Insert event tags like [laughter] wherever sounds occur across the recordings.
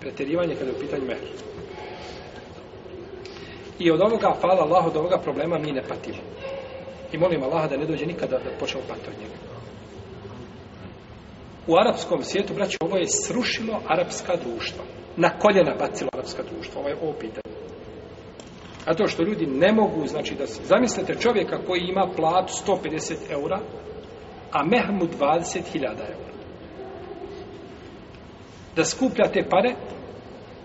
pretjerivanje kada je u pitanju mehr. I od ovoga, hvala Allah, od ovoga problema mi ne patimo. I molim Allaha da ne dođe nikada da počnemo pati od njega. U arapskom svijetu, braći, ovo je srušilo arapska društva. Na koljena bacilo arapska društva. Ovo je ovo pitanje. A to što ljudi ne mogu, znači da se... Zamislite čovjeka koji ima platu 150 eura, a mehmu 20.000 eura da skuplja te pare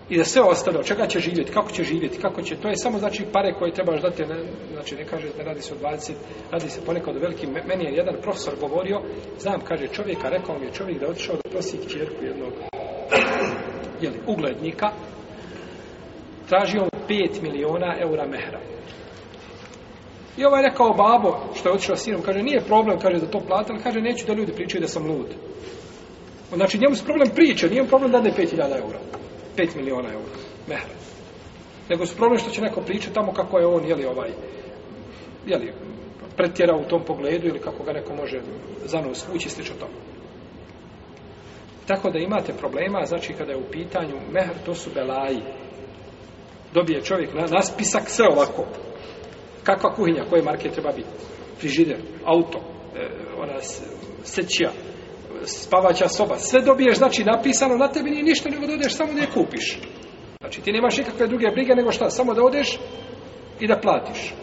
i da sve ostane, od čega će živjeti, kako će živjeti, kako će, to je samo znači pare koje trebaš dati, ne, znači ne kaže da radi se o 20, radi se ponekad o velikim, meni je jedan profesor govorio, znam, kaže čovjeka, rekao mi je čovjek da otišao da prosi kćerku jednog [clears throat] jeli, uglednika, tražio 5 miliona eura mehra. I ovaj rekao babo, što je otišao sinom, kaže, nije problem, kaže, da to platim, kaže, neću da ljudi pričaju da sam lud. Znači, njemu se problem priča, nije problem da ne 5000 eura. 5 miliona eura. Mehra. Nego su problem što će neko pričati tamo kako je on, jeli ovaj, jeli, pretjera u tom pogledu ili kako ga neko može za nos ući, slično tomu. Tako da imate problema, znači kada je u pitanju mehr, to su belaji. Dobije čovjek na, na spisak sve ovako. Kakva kuhinja, koje marke treba biti? Frižider, auto, e, ona sečija, spavaća soba. Sve dobiješ, znači, napisano, na tebi nije ništa, nego da odeš samo da je kupiš. Znači, ti nemaš nikakve druge brige, nego šta, samo da odeš i da platiš.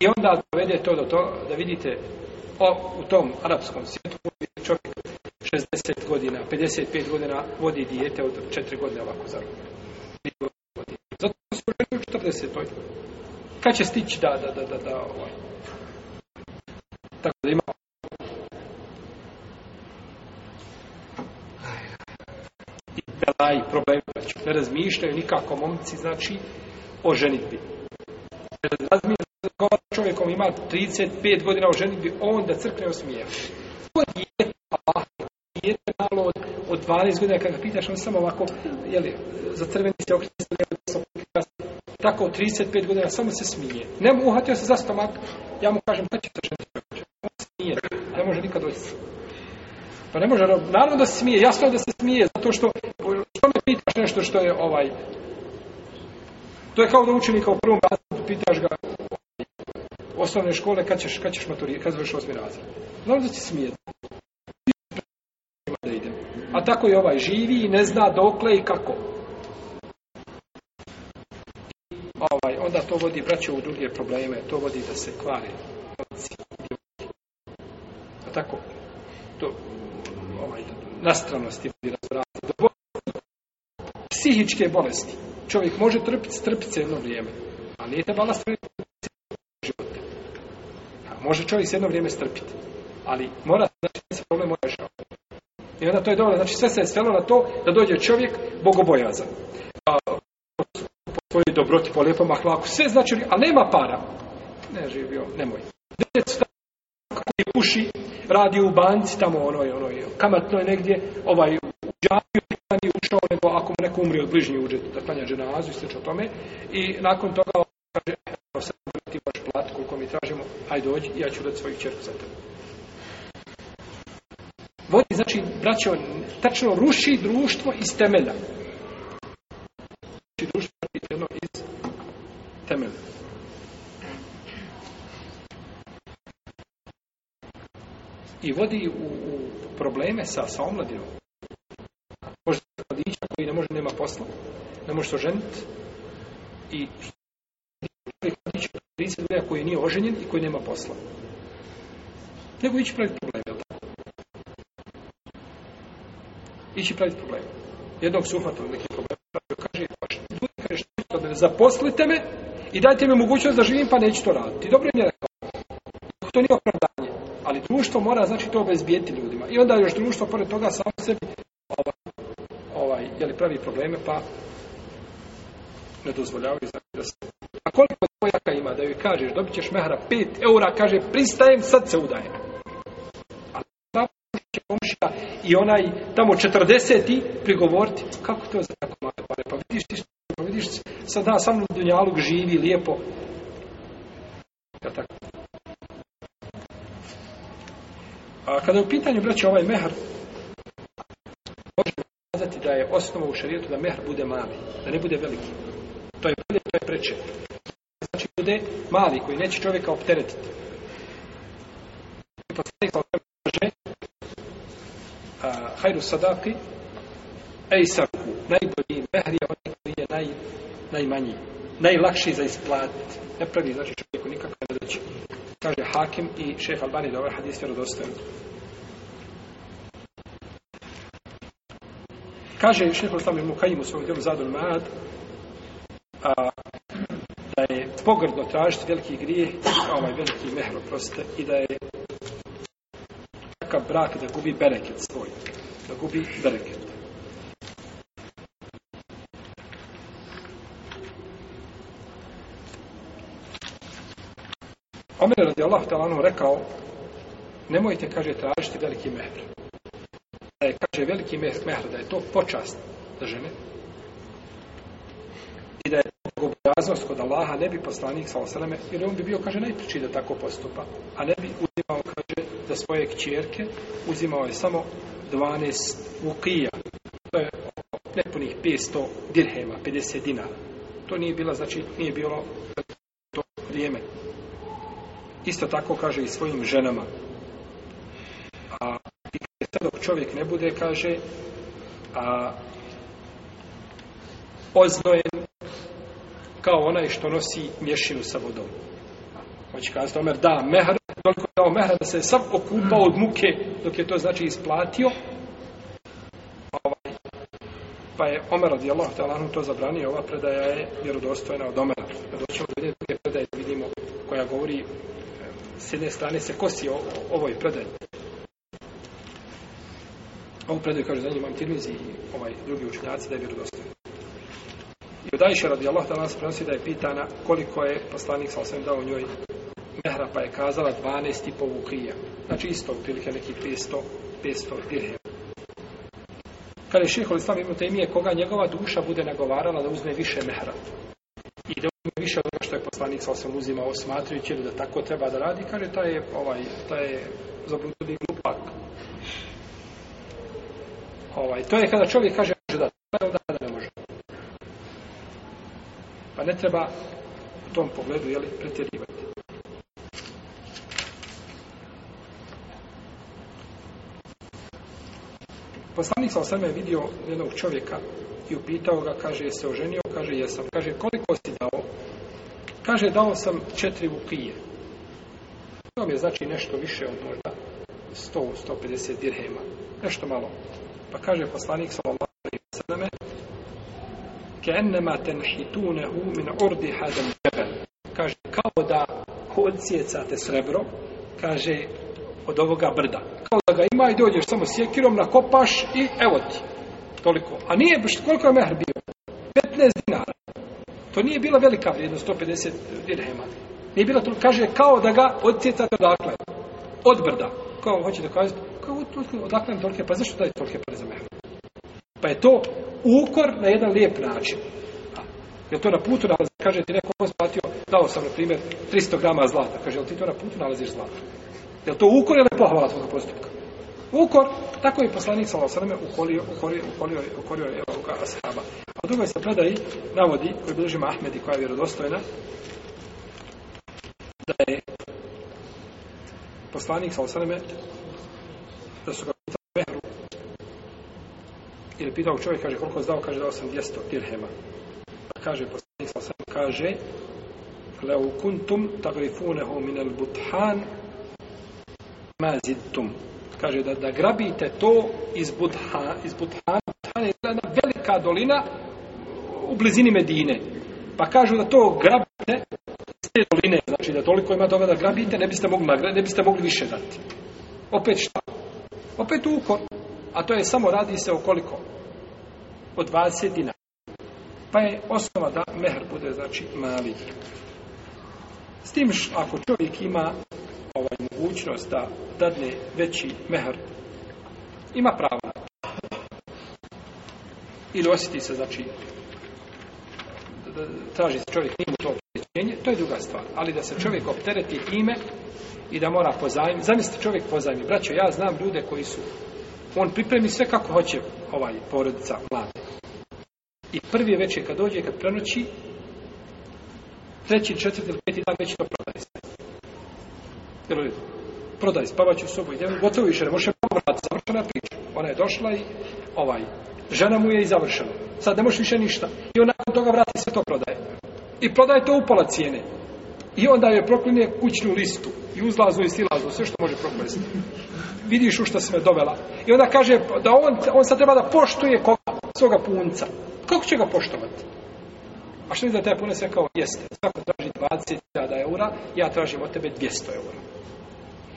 I onda dovede to do to, da vidite o, u tom arapskom svijetu čovjek 60 godina, 55 godina vodi dijete od 4 godine ovako za Zato su učinu 40 godina kad će stići da, da, da, da, da, ovaj. Tako da ima. I belaj, problem, ne razmišljaju nikako momci, znači, o ženitbi. Razmišljaju čovjekom ima 35 godina o ženitbi, on da crkne osmijeva. To je malo od, od 12 godina, kada pitaš, on samo ovako, jeli, za crven tako 35 godina samo se smije. Ne mu uhatio se za stomak, ja mu kažem, pa će se ženiti. On smije, ne može nikad doći. Pa ne može, naravno da se smije, jasno da se smije, zato što, što me pitaš nešto što je ovaj, to je kao da učenika u prvom razredu, pitaš ga ovaj, osnovne škole, kad ćeš, kad ćeš maturije, kad zoveš osmi razred. Znam da se smije. Da ide. A tako i ovaj živi i ne zna dokle i kako. ovaj, onda to vodi braće u druge probleme, to vodi da se kvare. A pa tako, to, ovaj, nastranosti vodi razvrata. Do bolesti, psihičke bolesti. Čovjek može trpiti strpice jedno vrijeme, ali nije treba nastaviti života. Može čovjek jedno vrijeme strpiti, ali mora znači da se problem mora rješavati. I onda to je dovoljno, znači sve se je svelo na to da dođe čovjek bogobojazan svoje dobroti po lijepom ahlaku, sve znači, a nema para. Ne živio, nemoj. Dec koji puši, radi u banci, tamo ono je, ono je, kamatno je negdje, ovaj, u džavi, on je ušao, nego ako mu neko umri od bližnji uđe, da klanja dženazu i sliče o tome, i nakon toga on kaže, evo sad ti baš plat, koliko mi tražimo, ajde dođi, ja ću dati svoju čerku za tebe. Vodi, znači, braćo, tačno ruši društvo iz temelja. Ruši društvo i vodi u, u probleme sa, sa omladinom. Može se mladića koji ne može, nema posla, ne može se oženiti i čovjek mladića koji se gleda koji nije oženjen i koji nema posla. Nego ići praviti probleme, jel tako? Ići praviti probleme. Jednog su uhvatili neki problem, kaže, pa što je, kaže, što je, zaposlite me i dajte mi mogućnost da živim, pa neću to raditi. Dobro mi je rekao. To nije opravo. Društvo mora znači to obezbijeti ljudima. I onda još društvo pored toga samo sebi ovaj, ovaj, jeli, pravi probleme pa ne dozvoljavaju znači da se... A koliko dvojaka ima da joj kažeš dobit ćeš mehra 5 eura, kaže pristajem, sad se udajem. A tamo i onaj tamo 40-ti prigovoriti kako to znači ako male pare. Pa vidiš ti što, pa vidiš sad da sam Dunjaluk živi lijepo. Ja tako. kada je u pitanju, braće, ovaj mehr, možemo kazati da je osnova u šarijetu da mehr bude mali, da ne bude veliki. To je bolje, to je preče. Znači, bude mali, koji neće čovjeka opteretiti. I poslani kao kaže, kaže, hajru sadaki, ej sarku, najbolji mehr je onaj koji je naj, najmanji. Najlakši za isplatiti. Ne pravi, znači, kaže Hakim i šef Albani da ovaj hadis je rodostan. Kaže šef Oslame Mukajim u svojom djelu Zadul Maad a, da je pogrdno tražiti veliki grijeh kao ovaj veliki mehro proste i da je takav brak da gubi bereket svoj. Da gubi bereket. Omer radi Allah talanu rekao nemojte, kaže, tražiti veliki mehr. Da je, kaže, veliki mehr, da je to počast za žene i da je bogobojaznost kod Allaha ne bi poslanik sa osaleme, jer on bi bio, kaže, najpriči da tako postupa, a ne bi uzimao, kaže, za svoje kćerke uzimao je samo 12 ukija, to je nepunih 500 dirhema, 50 dinara. To nije bila, znači, nije bilo to vrijeme isto tako kaže i svojim ženama. A i sad dok čovjek ne bude, kaže, a, oznojen kao onaj što nosi mješinu sa vodom. Hoće kazati, Omer, da, mehr, toliko dao mehr, da se sam okupao od muke, dok je to znači isplatio, ovaj, pa je Omer od Jelah, te Allah to zabranio, ova predaja je vjerodostojna od Omera. Kad doćemo vidjeti druge predaje, vidimo koja govori s jedne strane se kosi o, o ovoj predaj. Ovo predaj kaže za njim Amtirmizi i ovaj drugi učenjaci da je vjerodostojno. I od Ajša radi Allah da nas prenosi da je pitana koliko je poslanik sa osvijem dao njoj mehra pa je kazala 12 i pol ukrija. Znači isto, utilike neki 500, 500 dirhev. Kada je šeho Islam ibn Taymi je koga njegova duša bude nagovarala da uzme više mehra više od što je poslanik sa osam uzimao smatrujući da tako treba da radi, kaže taj je, ovaj, taj je zabludni glupak. Ovaj, to je kada čovjek kaže može da, da ne može. Pa ne treba u tom pogledu jeli, pretjerivati. Poslanik sa osam je vidio jednog čovjeka i upitao ga, kaže, se oženio? Kaže, jesam. Kaže, koliko si dao? Kaže, dao sam četiri vukije. To je znači nešto više od možda 100, 150 dirhema. Nešto malo. Pa kaže poslanik sallallahu alejhi ve selleme: "Kenema tenhitunahu min urdi hada jabal." Kaže kao da odsjecate srebro, kaže od ovoga brda. Kao da ga ima i dođeš samo sjekirom, nakopaš i evo ti toliko. A nije, koliko je mehr bio? 15 dinara. To nije bila velika vrijednost, 150 dirhema. Nije bila to, kaže, kao da ga odcijecate odakle. Od brda. Kao hoće da kaže, kao odakle je tolike, pa zašto daje tolike pare za mehr? Pa je to ukor na jedan lijep način. Jel to na putu nalazi? Kaže ti neko ko zbatio, dao sam na primjer 300 grama zlata. Kaže, jel ti to na putu nalaziš zlata? Jel to ukor ili pohvala tvojeg postupka? ukor, tako i poslanik sa osrame ukorio, ukorio, ukorio, ukorio je ovoga ashaba. A u drugoj se predaji navodi, koji bliži Mahmedi, koja je vjerodostojna, da je poslanik sa osrame da su ga pitali mehru. Ili pitao čovjek, kaže, koliko zdao, kaže, dao sam 200 dirhema. Pa kaže, poslanik sa osrame, kaže, leukuntum tagrifunehu minel buthan mazidtum. Mazidtum kaže da da grabite to iz Budha, iz Budhana, Budhana je jedna velika dolina u blizini Medine. Pa kažu da to grabite iz te doline, znači da toliko ima toga da grabite, ne biste mogli, ne biste mogli više dati. Opet šta? Opet ukor. A to je samo radi se okoliko? Od 20 dina. Pa je osnova da mehr bude, znači, mali. S tim š, ako čovjek ima mogućnost da dadne veći mehar. Ima pravo na to. Ili osjeti se, znači, da, da, traži se čovjek nimu to opterećenje, to je druga stvar. Ali da se čovjek optereti ime i da mora pozajmi. Zamislite čovjek pozajmi. Braćo, ja znam ljude koji su, on pripremi sve kako hoće ovaj porodica mlade. I prvi je večer kad dođe, kad prenoći, treći, četvrti ili peti dan već to prodaje se. Jel uvijek? prodaj, spavat ću sobu, idem, gotovo više, ne može povrat, završena priča. Ona je došla i ovaj, žena mu je i završena. Sad ne može više ništa. I on nakon toga vrati se to prodaje. I prodaje to upala cijene. I onda je proklinje kućnu listu. I uzlaznu i silaznu, sve što može proklesti. Vidiš u što se me dovela. I onda kaže da on, on sad treba da poštuje koga, svoga punca. Kako će ga poštovati? A što je za taj punac rekao, jeste, svako traži 20.000 eura, ja tražim od tebe 200 eura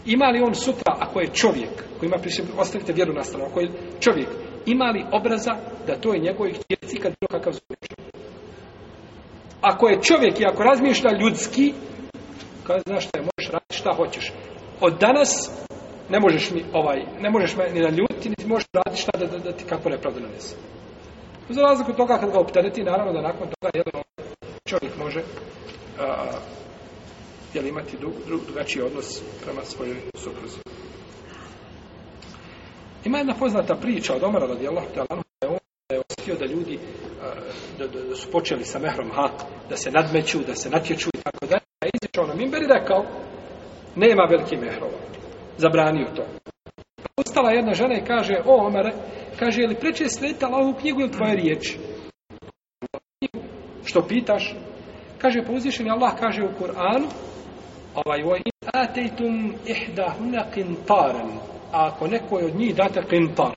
ima li on sutra, ako je čovjek, koji ima prisjeb, ostavite vjeru na stranu, ako je čovjek, ima li obraza da to je njegovih kćerci kad bilo kakav zvuči? Ako je čovjek i ako razmišlja ljudski, kada znaš šta je, možeš raditi šta hoćeš. Od danas ne možeš mi ovaj, ne možeš me ni na ljuti, niti možeš raditi šta da, da, da ti kako nepravda nanese. Za razliku toga kad ga optereti, naravno da nakon toga jedan čovjek može uh, jel imati drug, drug, drugačiji odnos prema svojoj supruzi. Ima jedna poznata priča od Omara radi Allah, da je on da je osjetio da ljudi da, da, da, su počeli sa mehrom, ha, da se nadmeću, da se natječu i tako da je izišao na mimber i rekao nema veliki mehrova. Zabranio to. Ustala jedna žena i kaže, o Omare, kaže, je li preče sveta ovu knjigu ili tvoje riječi? Što pitaš? Kaže, pouzvišen pa je Allah, kaže u Kur'anu, ovaj voj in ateitum ihda huna qintaran a ako nekoj od njih date qintar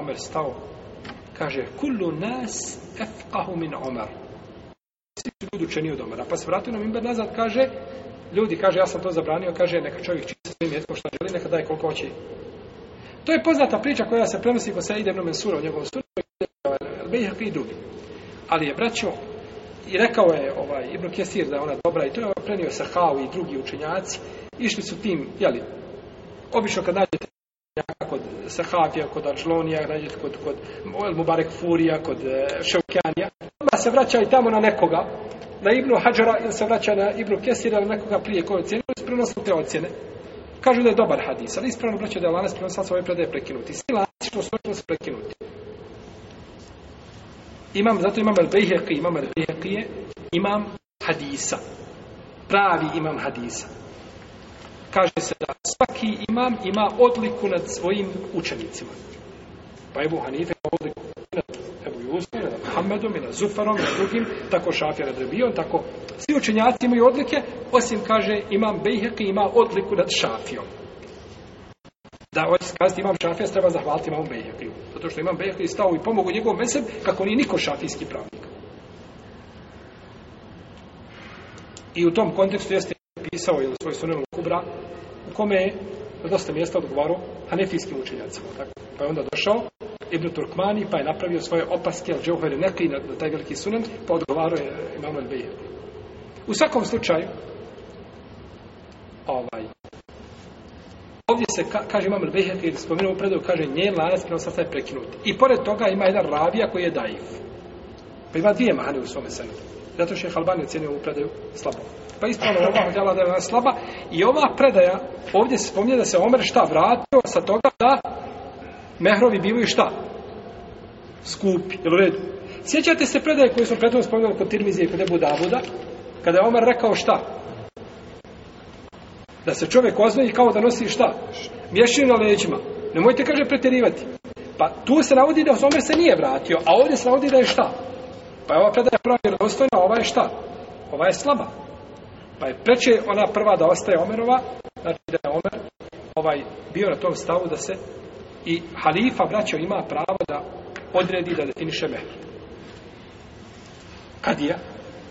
Omer stao kaže kullu nas afqahu min Omer svi su ljudi učeni od Omera pa se vratio na mimber nazad kaže ljudi kaže ja sam to zabranio kaže neka čovjek čini sa svim jetkom šta želi neka daje koliko hoće to je poznata priča koja se prenosi ko se ide na mensura u njegovom suru ali je braćo I rekao je ovaj Ibn Kesir da je ona dobra i to je prenio Sahao i drugi učenjaci. Išli su tim, jeli, obično kad nađete kod Sahafija, kod Arjlonija, nađete kod, kod Mubarek Furija, kod e, Ševkanija, onda se vraća i tamo na nekoga, na Ibnu Hadžara ili se vraća na Ibnu Kesir ili nekoga prije koje ocjene, ili prenosno te ocjene. Kažu da je dobar hadis, ali ispravno braća da je lanas prenosno sa ove predaje prekinuti. Svi lanas što su prekinuti imam, zato imam al-Bayhaqi, imam al-Bayhaqi, imam hadisa. Pravi imam hadisa. Kaže se da svaki imam ima odliku nad svojim učenicima. Pa Ebu Hanife ima odliku nad Ebu Jusom, nad Muhammedom, nad Zufarom, nad drugim, tako Šafjara Drebion, tako svi učenjaci imaju odlike, osim kaže imam Bejheqi ima odliku nad Šafijom da hoće skazati imam šafijas, treba zahvaliti imam Bejhekliju. Zato što imam Bejhekliju stao i pomogu njegovom mesem, kako nije niko šafijski pravnik. I u tom kontekstu jeste pisao ili svoj sunel Kubra, u kome je na dosta mjesta odgovaro hanefijskim učenjacima. Tako. Pa je onda došao Ibn Turkmani, pa je napravio svoje opaske, al džauhere neke na, na taj veliki sunen, pa odgovaro je Imam al U svakom slučaju, ovaj, se ka, kaže imam Al-Bejheqi ili spomenuo predaju, kaže njen lanac prenosaca je prekinut. I pored toga ima jedan ravija koji je daif. Pa ima dvije mane u svome senu. Zato što je Halbani ocjenio ovu predaju slabo. Pa ispravno ova odjela da je ona slaba. I ova predaja ovdje se spominje da se Omer šta vratio sa toga da mehrovi bivaju šta? Skupi, jel u redu? Sjećate se predaje koju smo predtom spominjali kod Tirmizije i kod Ebu Davuda? Kada je Omer rekao šta? da se čovjek oznoji kao da nosi šta? Mješinu na leđima. Nemojte, kaže, pretjerivati. Pa tu se navodi da Omer se nije vratio, a ovdje se navodi da je šta? Pa je ova predaja prva je dostojna, ova je šta? Ova je slaba. Pa je preče ona prva da ostaje Omerova, znači da je Omer ovaj, bio na tom stavu da se i halifa, braćo, ima pravo da odredi da definiše mehru. Kad je?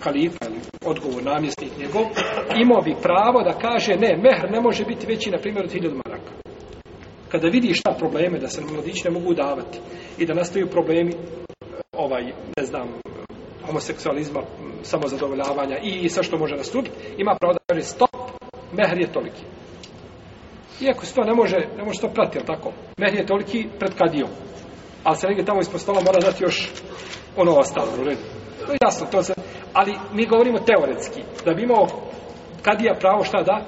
kalifa ili odgovor namjesnik njegov, imao bi pravo da kaže ne, mehr ne može biti veći na primjer od hiljad maraka. Kada vidi šta probleme da se mladići ne mogu davati i da nastaju problemi eh, ovaj, ne znam, homoseksualizma, samozadovoljavanja i, i sve što može nastupiti, ima pravo da kaže stop, mehr je toliki. Iako se to ne može, ne može to pratiti, tako? Mehr je toliki pred kadijom. Ali se negdje tamo ispod stola mora dati još ono ostalo. U redu. No, jasno, to se, ali mi govorimo teoretski da bi imao kadija pravo šta da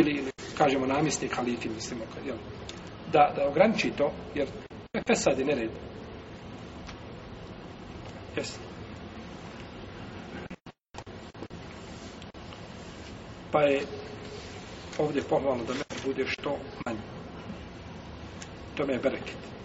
ili, ili kažemo namjesti kalifi mislimo kad, jel, da, da ograniči to jer je fesad i nered jes pa je ovdje pohvalno da ne bude što manje to me je bereket